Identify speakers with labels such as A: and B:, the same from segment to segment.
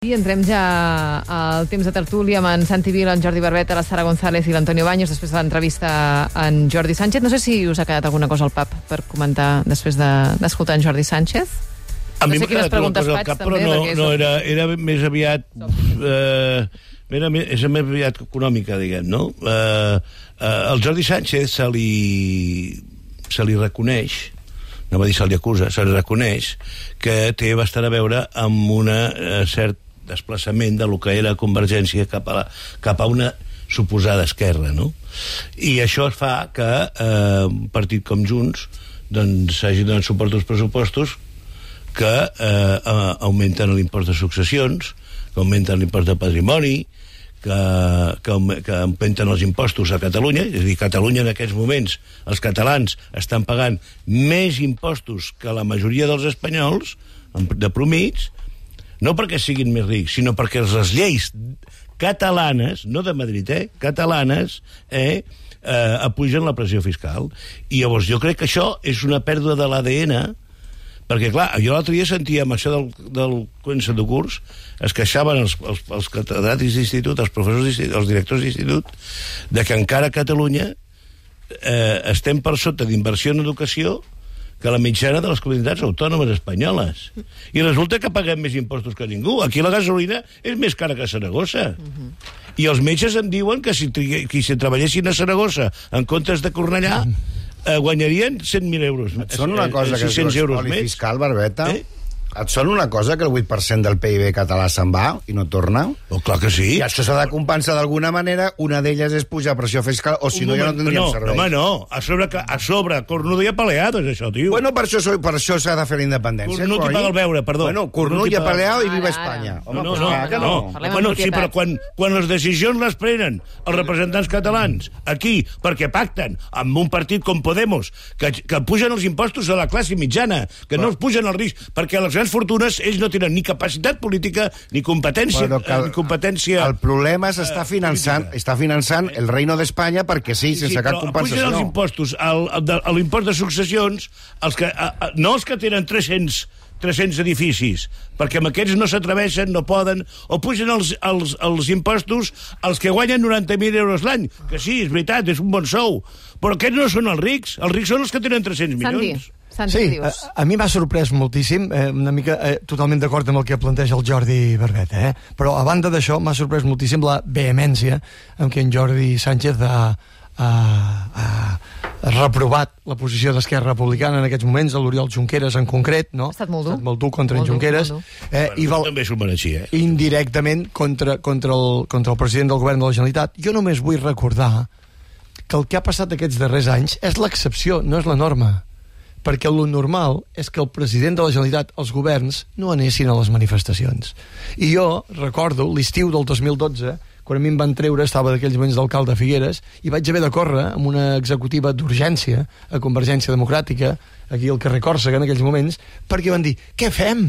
A: I entrem ja al temps de tertúlia amb en Santi Vila, en Jordi Barbeta, la Sara González i l'Antonio Baños, després de l'entrevista a en Jordi Sánchez. No sé si us ha quedat alguna cosa al pap per comentar després de- d'escoltar de, en Jordi Sánchez.
B: A
A: No
B: mi m'ha quedat una
A: preguntes
B: cosa al cap, però
A: també,
B: no,
A: perquè
B: no
A: és-
B: era, era més aviat... Eh, era, més- és més aviat econòmica, diguem, no? Eh, eh, el Jordi Sánchez se li, se li reconeix, no va dir se li acusa, se li reconeix que té bastant a veure amb un eh, cert desplaçament de lo que era Convergència cap a, la, cap a una suposada esquerra, no? I això es fa que eh, un partit com Junts doncs s'hagi donat suport als pressupostos que eh, augmenten l'impost de successions, que augmenten l'impost de patrimoni, que, que, que augmenten els impostos a Catalunya, és a dir, Catalunya en aquests moments, els catalans estan pagant més impostos que la majoria dels espanyols, de promits, no perquè siguin més rics, sinó perquè les lleis catalanes, no de Madrid, eh, catalanes, eh, eh, apugen la pressió fiscal. I llavors jo crec que això és una pèrdua de l'ADN, perquè, clar, jo l'altre dia sentia amb això del, del comença de curs, es queixaven els, els, els catedràtics d'institut, els professors els directors d'institut, de que encara a Catalunya eh, estem per sota d'inversió en educació que la mitjana de les comunitats autònomes espanyoles. I resulta que paguem més impostos que ningú. Aquí la gasolina és més cara que a Saragossa. I els metges em diuen que si, que si treballessin a Saragossa en comptes de Cornellà eh, guanyarien 100.000 euros.
C: Et sona una cosa
B: eh,
C: que es
B: 600
C: diu espoli fiscal, Barbeta?
B: Eh?
C: Et sona una cosa que el 8% del PIB català se'n va i no torna?
B: Oh, clar que sí.
C: I això s'ha de compensar d'alguna manera. Una d'elles és pujar pressió fiscal, o si
B: Un
C: no ja no tindríem
B: no,
C: servei.
B: No, home, no. A sobre, que- a sobre cornuda i apaleado és això, tio.
C: Bueno, per això, soy- per això s'ha de fer la independència.
B: Cornut i paga el beure, perdó.
C: Bueno,
B: Cornut
C: Cornut
B: i
C: apaleado i viva
A: ara.
C: Espanya.
B: No,
C: Home,
B: no,
C: pues
B: no,
C: que
B: no.
C: no.
A: Parlem
B: Bueno, sí, però quan, quan les decisions les prenen els representants catalans aquí perquè pacten amb un partit com Podemos, que, que pugen els impostos a la classe mitjana, que no els pugen els riscs, perquè les grans fortunes ells no tenen ni capacitat política ni competència,
C: Bueno,
B: eh,
C: el,
B: ni competència...
C: el problema és està finançant, està finançant el reino d'Espanya perquè sí, sense cap
B: però
C: compensació.
B: pugen els impostos al, al, de- a l'impost de successions, els que, a, a, no els que tenen 300 300 edificis, perquè amb aquests no s'atreveixen, no poden, o pugen els, els, els impostos als que guanyen 90.000 euros l'any, que sí, és veritat, és un bon sou, però aquests no són els rics, els rics són els que tenen 300
A: Santi,
B: milions.
A: Santi,
D: Sí,
A: què
D: a,
A: dius?
D: a mi m'ha sorprès moltíssim, eh, una mica eh, totalment d'acord amb el que planteja el Jordi Barbeta, eh? però a banda d'això m'ha sorprès moltíssim la vehemència amb què en Jordi Sánchez ha, ha, ha reprovat la posició d'Esquerra Republicana en aquests moments, a l'Oriol Junqueras en concret, no?
A: Ha estat molt dur.
D: Ha estat molt dur contra
A: Molt
D: en Junqueras,
A: dur.
D: eh, i
B: Bueno,
D: val,
B: també s'ho mereixia, eh?
D: indirectament contra, contra, el, contra el president del govern de la Generalitat. Jo només vull recordar que el que ha passat aquests darrers anys és l'excepció, no és la norma. Perquè lo normal és que el president de la Generalitat, els governs, no anessin a les manifestacions. I jo recordo l'estiu del 2012, quan a mi em van treure, estava d'aquells moments d'alcalde de Figueres, i vaig haver de córrer amb una executiva d'urgència a Convergència Democràtica, aquí al carrer Còrsega en aquells moments, perquè van dir, què fem?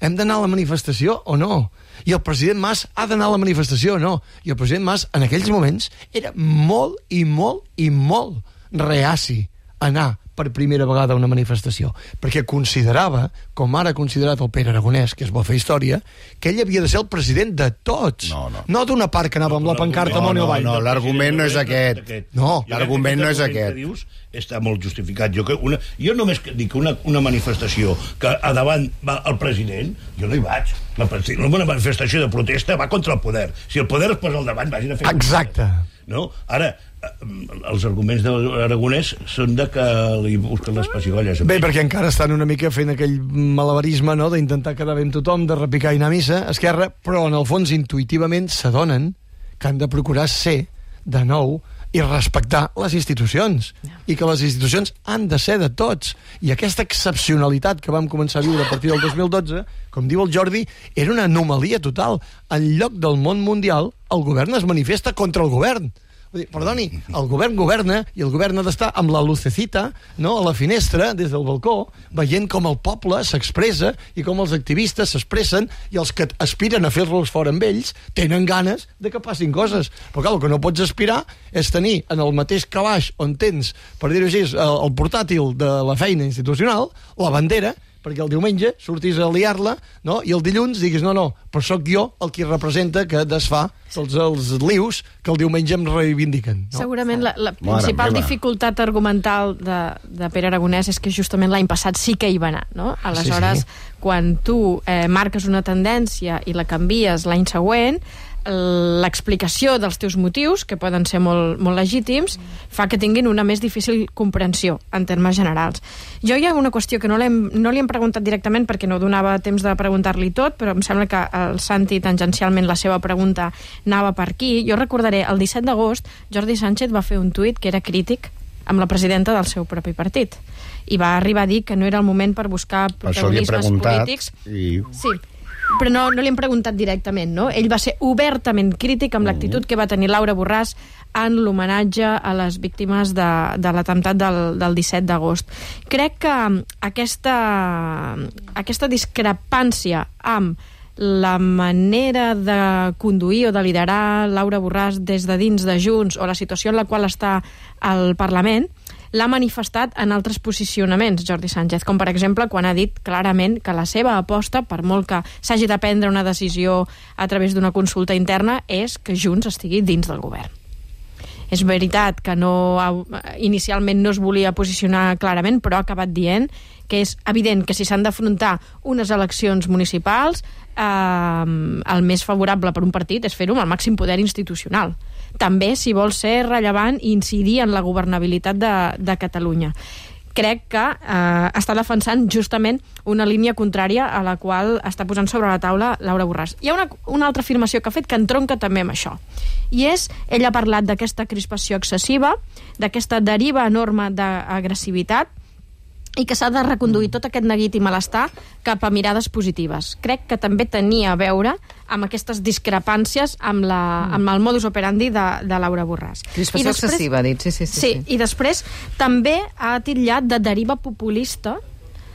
D: hem d'anar a la manifestació o no? I el president Mas ha d'anar a la manifestació o no? I el president Mas, en aquells moments, era molt i molt i molt reaci anar per primera vegada a una manifestació, perquè considerava, com ara ha considerat el Pere Aragonès, que és bo fer història, que ell havia de ser el president de tots,
C: No, no.
D: no d'una part que anava amb la pancarta
C: No,
D: amunt i
C: no,
D: avall.
C: no, l'argument no és aquest.
D: No,
C: l'argument
B: que
C: no és aquest.
B: Que dius està molt justificat. Jo, que una, jo només que dic una, una manifestació que a davant va el president, jo no hi vaig. La, una manifestació de protesta va contra el poder. Si el poder es posa al davant, vagin a fer...
D: Exacte.
B: No? Ara, els arguments d'Aragonès són de que li busquen les pessigolles.
D: Bé, perquè encara estan una mica fent aquell malabarisme no? d'intentar quedar bé amb tothom, de repicar i anar a missa, Esquerra, però en el fons intuïtivament s'adonen que han de procurar ser, de nou, i respectar les institucions i que les institucions han de ser de tots i aquesta excepcionalitat que vam començar a viure a partir del 2012 com diu el Jordi, era una anomalia total en lloc del món mundial el govern es manifesta contra el govern Vull dir, perdoni, el govern governa i el govern ha d'estar amb la lucecita no, a la finestra, des del balcó, veient com el poble s'expressa i com els activistes s'expressen i els que aspiren a fer-los fora amb ells tenen ganes de que passin coses. Però clar, el que no pots aspirar és tenir en el mateix calaix on tens, per dir-ho així, el, portàtil de la feina institucional, la bandera, perquè el diumenge sortis a liar-la, no? i el dilluns diguis, no, no, però sóc jo el qui representa que desfà tots els lius que el diumenge em reivindiquen. No?
E: Segurament la, la
C: Mare
E: principal
C: meva.
E: dificultat argumental de, de Pere Aragonès és que justament l'any passat sí que hi va anar. No? Aleshores,
D: Sí, sí.
E: quan tu eh, marques una tendència i la canvies l'any següent, l'explicació dels teus motius, que poden ser molt, molt legítims, fa que tinguin una més difícil comprensió en termes generals. Jo hi ha una qüestió que no, no li hem preguntat directament perquè no donava temps de preguntar-li tot, però em sembla que el Santi tangencialment la seva pregunta anava per aquí. Jo recordaré, el 17 d'agost Jordi Sánchez va fer un tuit que era crític amb la presidenta del seu propi partit i va arribar a dir que no era el moment per buscar
C: Per
E: protagonismes
C: preguntat
E: polítics
C: i...
E: Sí, però no, no li hem preguntat directament, no? Ell va ser obertament crític amb l'actitud que va tenir Laura Borràs en l'homenatge a les víctimes de, de l'atemptat del, del 17 d'agost. Crec que aquesta, aquesta discrepància amb la manera de conduir o de liderar Laura Borràs des de dins de Junts o la situació en la qual està al Parlament l'ha manifestat en altres posicionaments, Jordi Sánchez, com per exemple quan ha dit clarament que la seva aposta, per molt que s'hagi de prendre una decisió a través d'una consulta interna, és que Junts estigui dins del govern. És veritat que no, inicialment no es volia posicionar clarament, però ha acabat dient que és evident que si s'han d'afrontar unes eleccions municipals, eh, el més favorable per un partit és fer-ho amb el màxim poder institucional. També si vol ser rellevant i incidir en la governabilitat de, de Catalunya crec que eh, està defensant justament una línia contrària a la qual està posant sobre la taula Laura Borràs. Hi ha una, una altra afirmació que ha fet que entronca també amb això. I és, ell ha parlat d'aquesta crispació excessiva, d'aquesta deriva enorme d'agressivitat, i que s'ha de reconduir tot aquest neguit i malestar cap a mirades positives. Crec que també tenia a veure amb aquestes discrepàncies amb, la, amb el modus operandi de, de Laura Borràs.
A: Crispació
E: I després-
A: excessiva, ha dit. Sí, sí, sí.
E: Sí, i després també ha titllat de deriva populista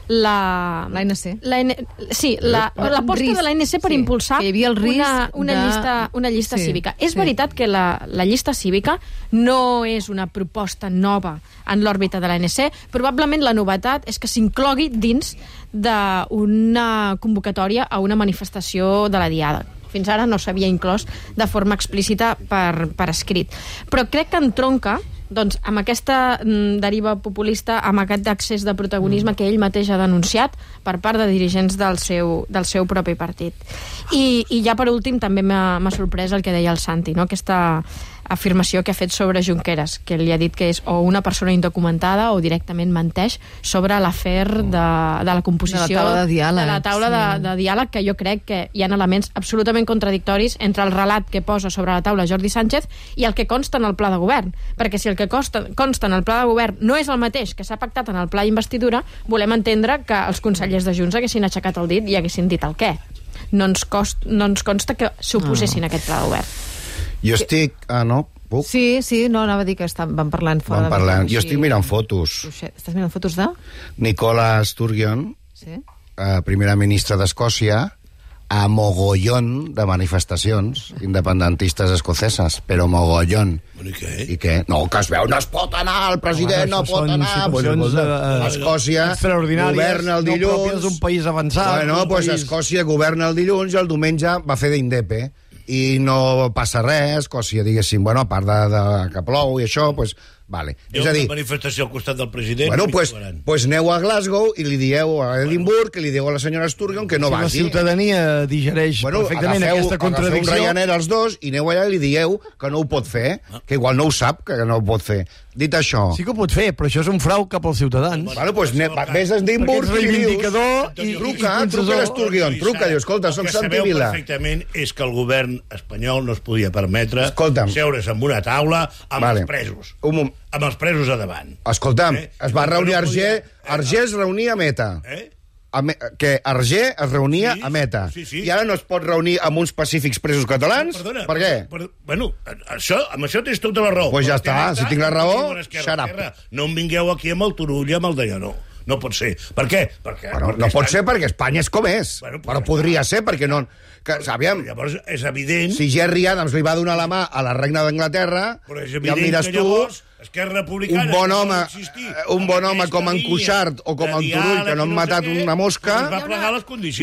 E: la...
A: L'ANC.
E: La N... Sí, la- l'aposta
A: risc,
E: de l'ANC per
A: sí,
E: impulsar
A: hi havia el risc
E: una, una,
A: de-
E: llista, una llista
A: Sí,
E: cívica. És
A: sí.
E: veritat que la, la llista cívica no és una proposta nova en l'òrbita de l'ANC. Probablement la novetat és que s'inclogui dins d'una convocatòria a una manifestació de la Diada. Fins ara no s'havia inclòs de forma explícita per, per escrit. Però crec que entronca doncs, amb aquesta mm, deriva populista, amb aquest accés de protagonisme que ell mateix ha denunciat per part de dirigents del seu, del seu propi partit. I, i ja per últim també m'ha m'ha sorprès el que deia el Santi, no? aquesta afirmació que ha fet sobre Junqueras, que li ha dit que és o una persona indocumentada o directament menteix sobre l'afer de, de la composició
A: De la taula de diàleg,
E: de la taula
A: sí.
E: de, de diàleg, que jo crec que hi ha elements absolutament contradictoris entre el relat que posa sobre la taula Jordi Sánchez i el que consta en el pla de govern. Perquè si el que consta, consta en el pla de govern no és el mateix que s'ha pactat en el pla d'investidura, volem entendre que els consellers de Junts haguessin aixecat el dit i haguessin dit el què. No ens, cost, no ens consta que s'oposessin a aquest pla de govern.
C: Jo estic... Ah, no? Puc?
A: Sí, sí, no, anava a dir que estan, van parlant fora
C: Van parlant. Jo estic mirant fotos.
A: Estàs mirant fotos de?
C: Nicola Sturgeon,
A: Sí.
C: eh, primera ministra d'Escòcia, a mogollón de manifestacions independentistes escoceses, però mogollón.
B: Bueno, i què?
C: I què? No, que es veu, no es pot anar, el president
D: Home,
C: no pot anar.
D: eh,
C: Escòcia governa el
D: no
C: dilluns...
D: pròpies d'un país avançat,
C: Bueno, pues
D: país-
C: Escòcia governa el dilluns i el diumenge va fer d'indepe i no passa res, Escòcia, diguéssim, bueno, a part de, de que plou i això, pues, vale.
B: Hi ha
C: És a
B: una
C: dir,
B: manifestació al costat del president.
C: Bueno,
B: i
C: pues,
B: trobaran.
C: pues aneu a Glasgow i li dieu a Edimburg que li dieu a la senyora Sturgeon que no
D: si la
C: vagi.
D: ciutadania digereix
C: Bueno,
D: perfectament
C: agafeu,
D: aquesta
C: agafeu un
D: contradicció...
C: Ryanair els dos i aneu allà i li dieu que no ho pot fer, que igual no ho sap, que no ho pot fer. Dit això...
D: Sí que ho pot fer, però això és un frau cap als ciutadans.
C: Bueno, pues ne, va, vés a Edimburg i li dius...
D: reivindicador i- i-
C: Truca,
D: i
C: truca a l'Sturgeon, truca, diu, escolta, soc
B: El que
C: Santi
B: sabeu
C: Vila.
B: perfectament és que el govern espanyol no es podia permetre
C: Escolta'm.
B: seure's amb una taula amb
C: Vale.
B: els presos.
C: Un moment.
B: Amb els presos a davant.
C: Escolta'm,
B: Eh?
C: es va
B: No
C: reunir
B: podia-
C: Arger, Arger es reunia a Meta.
B: Eh?
C: A Me, que Arger es reunia
B: Sí,
C: a Meta.
B: sí, sí.
C: I ara no es pot reunir amb uns pacífics presos catalans?
B: Perdona,
C: per què?
B: Per, bueno, això, amb això tens tota la raó.
C: Pues ja està,
B: tema
C: si tinc la raó.
B: Esquerra. No em vingueu aquí amb el Turull i amb el Dallonó. No pot ser. Per què? Perquè,
C: Bueno,
B: perquè
C: no pot ser perquè Espanya és com és.
B: Bueno,
C: però podria ser perquè no... Que, aviam,
B: Llavors és evident...
C: si Jerry Adams li va donar la mà a la reina d'Anglaterra,
B: Però és
C: ja
B: evident
C: em
B: que
C: tu
B: llavors Esquerra Republicana...
C: un bon
B: no
C: home, eh, un bon home com en Cuixart o com en Turull, que no han
B: sé
C: matat
B: què,
C: una mosca,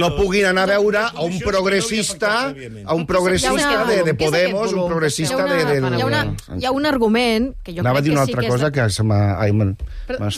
C: no puguin anar a veure a un
B: no
C: progressista, a un progressista
E: una-
C: de, de Podemos, un progressista
E: una,
C: de... de,
E: hi, ha una, hi ha un argument que jo
C: Anava a
E: crec
C: dir
E: que
C: una
E: sí
C: altra
E: que és
C: cosa
E: de...
C: que se m'ha...
E: Però,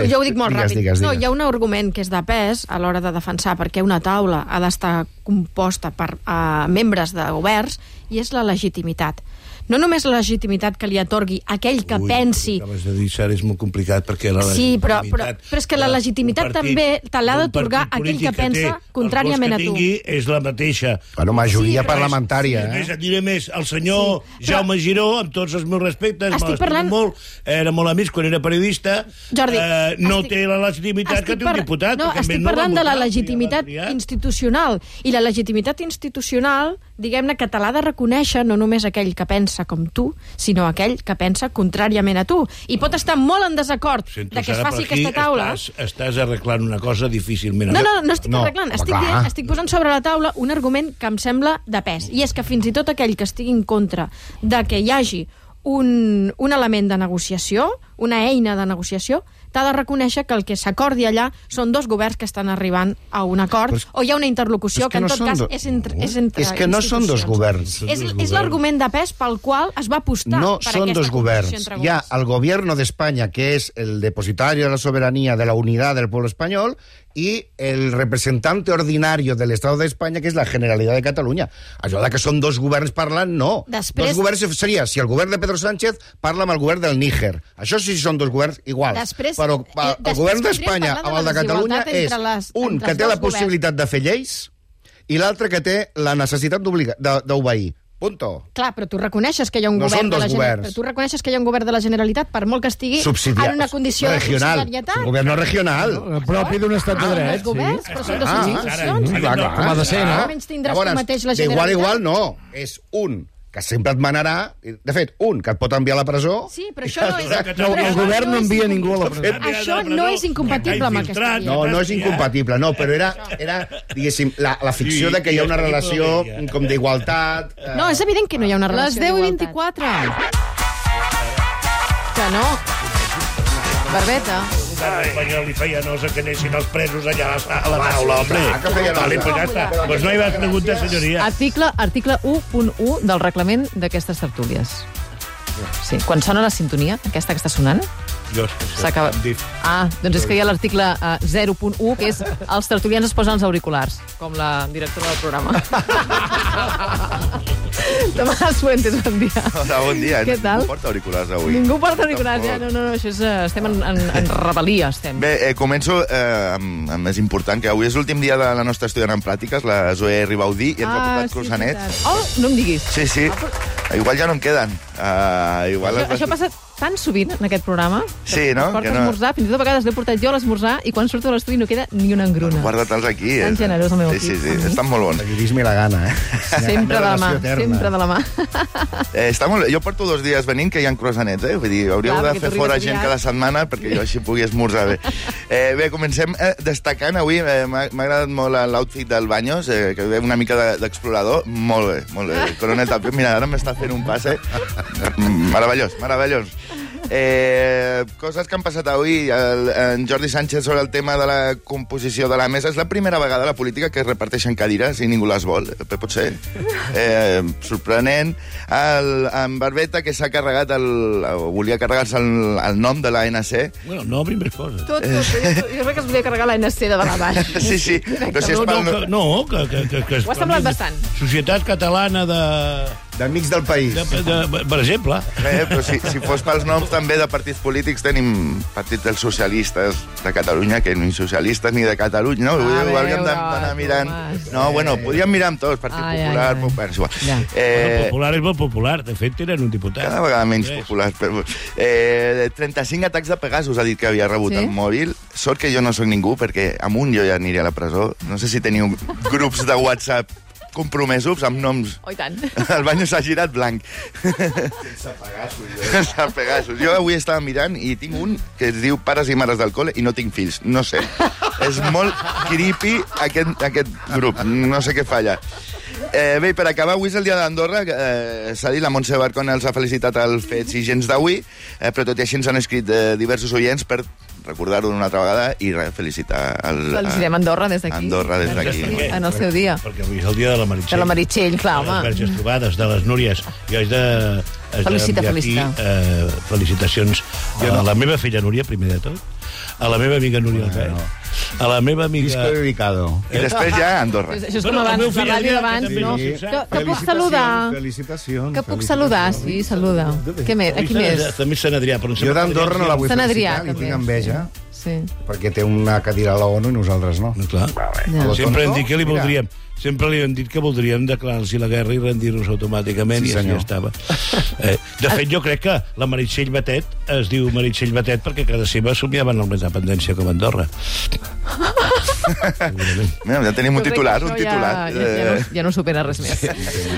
E: eh, jo ho dic molt
C: digues,
E: ràpid.
C: Digues,
E: No,
C: digues.
E: hi ha un argument que és de pes a l'hora de defensar perquè una taula ha d'estar composta per uh, membres de governs i és la legitimitat. No només la legitimitat que li atorgui aquell que
B: Ui,
E: pensi...
B: que acabes de dir, Sara, és molt complicat perquè la
E: Sí, però, però,
B: legitimitat
E: però és que la legitimitat
B: partit-
E: també te l'ha d'atorgar aquell que pensa
B: té els
E: contràriament
B: vots
E: a
B: que
E: tu.
B: tingui és la mateixa.
C: Bueno, majoria
E: Sí,
C: parlamentària,
B: més,
C: eh?
B: et diré més, el senyor
E: Sí,
B: sí,
E: però-
B: Jaume Giró, amb tots els meus respectes,
E: Estic parlant-
B: molt, era molt amics quan era periodista,
E: Jordi,
B: eh, no
E: estic-
B: té la legitimitat que té un diputat.
E: No, estic
B: no
E: parlant de la legitimitat institucional. I la legitimitat institucional, diguem-ne, que te l'ha de reconèixer no només aquell que pensa com tu, sinó aquell que pensa contràriament a tu. I pot estar molt en desacord
B: Sento,
E: de que es faci aquesta taula...
B: Estàs, estàs arreglant una cosa difícilment.
E: No, no, no estic
C: No,
E: arreglant.
C: home,
E: Estic, dient, estic posant sobre la taula un argument que em sembla de pes. I és que fins i tot aquell que estigui en contra de que hi hagi un, un element de negociació, una eina de negociació, t'ha de reconèixer que el que s'acordi allà són dos governs que estan arribant a un acord
C: Però és-
E: o hi ha una interlocució
C: és
E: que,
C: que
E: en
C: no
E: tot
C: són
E: cas
C: do-
E: és entre, és entre
C: És que no són dos governs.
E: És, és l'argument de pes pel qual es va apostar
C: No
E: per aquesta
C: dos governs. Hi ha el gobierno de España, que es el depositario de la soberanía, de la unidad del pueblo español, y el representante ordinario del Estado de España, que és la Generalitat de Catalunya. Això de que són dos governs parlant, no.
E: Després-
C: Dos governs seria si el govern de Pedro Sánchez parla amb el govern del Níger. Això sí són dos governs iguals.
E: Després-
C: Però
E: eh,
C: el
E: després
C: govern d'Espanya
E: de
C: amb el de Catalunya és
E: les-
C: un que té la
E: dos governs.
C: possibilitat de fer lleis i l'altre que té la necessitat d'obeir. Punto.
E: Clar, però tu reconeixes que hi ha un
C: No
E: govern de la
C: dos
E: Gener-
C: governs.
E: però tu reconeixes que hi ha un govern de la Generalitat per molt que estigui
C: Subsidiar.
E: en una condició
C: regional.
E: de subsidiarietat.
C: Un govern regional.
D: El propi d'un estat de
E: Ah,
D: dret,
E: els governs,
D: sí.
E: però són dos
C: Ah,
E: institucions.
B: ara,
C: clar, clar.
D: Com ha de ser, no?
E: Menys tindràs tu mateix la Generalitat.
C: igual no. És un que sempre et manarà, de fet, un que et pot enviar a la presó...
E: Sí, però això no és...
B: No,
D: el govern no envia ningú a la presó.
E: Això no és incompatible amb aquesta llei.
C: No, no és incompatible, no, però era, era diguéssim, la, la ficció
B: Sí,
C: de que hi ha una relació com d'igualtat... eh,
E: No, és evident que no hi ha una
A: Les
E: relació
A: 10 i
E: d'igualtat.
A: 24. Que no. Barbeta.
B: Govern espanyol li feia nosa que anessin els presos allà a la, a la taula, hombre.
C: clar que feia nosa.
B: pues ja està. Pues no hi va preguntar, senyoria.
A: Article, article 1.1 del reglament d'aquestes tertúlies. Sí, quan sona la sintonia, aquesta que està sonant,
B: Jo,
A: s'acaba... Ah, doncs és que hi ha l'article uh, 0.1, que és els tertulians es posen els auriculars, com la directora del programa. Tomàs Fuentes, bon dia.
F: Hola, bon dia.
A: Què tal?
F: Ningú porta auriculars avui.
A: Ningú porta auriculars, ja. No, no, no, això és, uh, estem en, en, en rebel·lia, estem.
F: Bé, eh, començo eh, amb, amb més important, que avui és l'últim dia de la nostra estudiant en pràctiques, la Zoe Ribaudí, i ens ha portat
A: Ah, sí, veritat. Oh, no em diguis.
F: Sí, sí. Igual ja no en queden. Uh, igual
A: Això,
F: les-
A: això passa tan sovint en aquest programa.
F: Sí, no?
A: Porta
F: Que no-
A: esmorzar, fins i tot a vegades l'he portat jo a l'esmorzar i quan surto de l'estudi no queda ni una engruna.
F: Guarda-te'ls aquí.
A: Tan
F: eh?
A: generós el meu
F: Sí, sí,
A: equip.
F: sí,
A: mi.
F: estan molt bons.
C: Periodisme i la gana, eh?
A: Sempre de la mà,
C: eterna.
A: sempre de la mà.
F: Eh, està molt... Jo porto dos dies venint que hi ha croissanets, eh? Vull dir, hauríeu
A: Clar,
F: de fer fora gent cada setmana perquè jo així pugui esmorzar bé. Eh, bé, comencem eh, destacant avui, eh, m'ha agradat molt l'outfit del Baños, eh, que ve una mica de- d'explorador. Molt bé, molt bé. Coronel Tapio, mira, ara m'està fent un passe. Mm, Meravellós, meravellós. Eh, coses que han passat avui. El, en Jordi Sánchez sobre el tema de la composició de la mesa. És la primera vegada a la política que es reparteixen cadires i ningú les vol. Eh, Pot ser. Eh, sorprenent. El, en Barbeta, que s'ha carregat el... volia carregar-se el, el nom de l'ANC.
B: Bueno, no més coses.
A: Tot, tot. Jo, jo crec que es volia carregar la NC de dalt a baix.
F: Sí, sí. Però si és
B: No,
F: pel...
B: no, que, no, que, que, que, que
A: Ho ha semblat bastant.
B: Societat Catalana de,
C: D'amics del país.
B: de, de, per exemple.
F: Eh, però si, si fos pels noms també de partits polítics tenim Partit dels Socialistes de Catalunya, que ni socialistes ni de Catalunya, no?
A: A
F: Ho, ho hauríem d'anar mirant...
A: Tomàs.
F: No, bueno, podríem mirar amb tots, Partit
A: Ai, ai,
F: Popular...
A: ai.
F: Bueno, és igual.
A: Ja.
F: Eh,
B: popular és molt popular. De fet, tenen un diputat.
F: cada vegada menys
B: Tres.
F: popular. Però, eh, 35 atacs de Pegasus ha dit que havia rebut
A: Sí?
F: el mòbil. Sort que jo no sóc ningú, perquè amb un jo ja aniria a la presó. No sé si teniu grups de WhatsApp compromesos amb noms
A: Oh, i tant.
F: el bany s'ha girat blanc. Sense Pegasus. Sense Pegasus. Jo avui estava mirant i tinc un que es diu Pares i Mares del Col·le i no tinc fills. No sé. És molt creepy aquest, aquest grup. No sé què falla. Eh, bé, per acabar, avui és el dia d'Andorra. Eh, S'ha dit, la Montse Barcona els ha felicitat els fets i gens d'avui, eh, però tot i així ens han escrit eh, diversos oients per recordar-ho una altra vegada i re, felicitar el,
A: Felicitem Andorra des d'aquí.
F: Andorra des d'aquí.
A: En el seu dia.
B: Perquè avui és el dia de la Meritxell.
A: De la Meritxell, clar,
B: De les
A: home.
B: verges trobades, de les Núries. Jo haig de... haig
A: Felicita,
B: aquí,
A: felicita.
B: Eh, felicitacions a la meva filla Núria, primer de tot, a la meva amiga Núria Albert, a la meva
C: Disco
B: amiga...
C: dedicado.
F: I després ja a Andorra.
A: Això és com abans, la ràdio d'abans, no? Que, puc saludar.
C: Felicitacions.
A: Que puc saludar, sí, saluda. Què més? Aquí més?
B: També Sant Adrià, però
C: Jo d'Andorra no la vull felicitar, li tinc enveja,
A: Sí.
C: Perquè té una cadira a la ONU i nosaltres no.
B: No, clar.
A: Ja.
B: Sempre hem dit que li
C: Mira.
B: voldríem sempre li hem dit que voldríem declarar-los la guerra i rendir-nos automàticament
C: Sí,
B: i així
C: senyor.
B: estava. Eh, de fet, jo crec que la Meritxell Batet es diu Meritxell Batet perquè cada seva somiaven la independència com Andorra.
F: Mira, ja tenim un
A: Jo
F: titular, un titular.
A: Ja, ja, ja,
F: Eh,
A: no, ja no supera res més.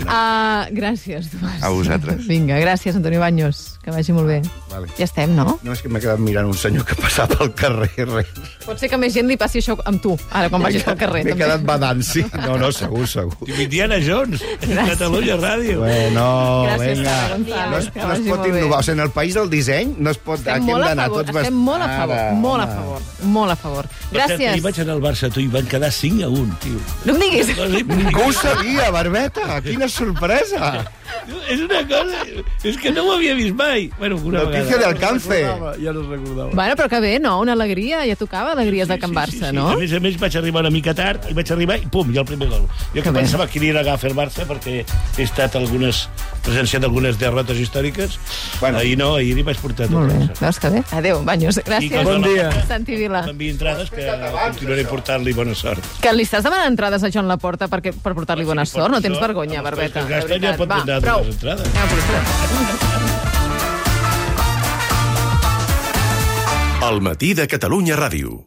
A: Uh, gràcies, Tomàs.
F: A vosaltres.
A: Vinga, gràcies, Antonio Baños. Que vagi molt bé.
C: Vale.
A: Ja estem, no?
C: No, és que m'he quedat mirant un senyor que passava pel carrer. Res.
A: Pot ser que més gent li passi això amb tu, ara, quan vagis pel carrer.
C: M'he quedat badant, sí. No, no, segur, segur.
B: Diu Indiana Jones, Catalunya Ràdio.
C: Bueno,
A: Gràcies,
C: venga.
A: González,
C: No es, no es pot innovar. O sigui, en el país del disseny no es pot...
A: Estem molt a favor, estem molt a favor,
C: Ara,
A: molt a favor, molt a favor. Gràcies.
B: vaig anar al Barça, tu, i van quedar 5 a 1, tio.
A: No em diguis.
C: Que ho sabia, Barbeta! Quina sorpresa!
B: És una cosa... És que no ho havia vist mai. Bueno, una
C: Notícia de
B: vegada.
C: alcance.
D: Ja no es recordava.
A: Bueno, però que bé, no? Una alegria, ja tocava alegries de Can Barça, no?
B: A més a més, vaig arribar una mica tard i vaig arribar i pum, ja el primer gol. Jo que
A: bé.
B: pensava que aniria a agafar el Barça perquè he estat algunes, presenciat algunes derrotes històriques.
C: Bueno.
B: Ahir no, ahir hi vaig portar tot
A: Molt bé, veus que bé? Adéu, Banyos. Gràcies.
B: Bon
D: dia.
A: Santi Vila.
B: M'envia entrades que continuaré portant-li bona sort.
A: Que li estàs demanant entrades a Joan Laporta perquè, per portar-li bona
B: Si li
A: sort? No tens vergonya,
B: els
A: Barbeta.
B: gasten ja pot donar les entrades.
A: Anem a posar.
G: El matí de Catalunya Ràdio.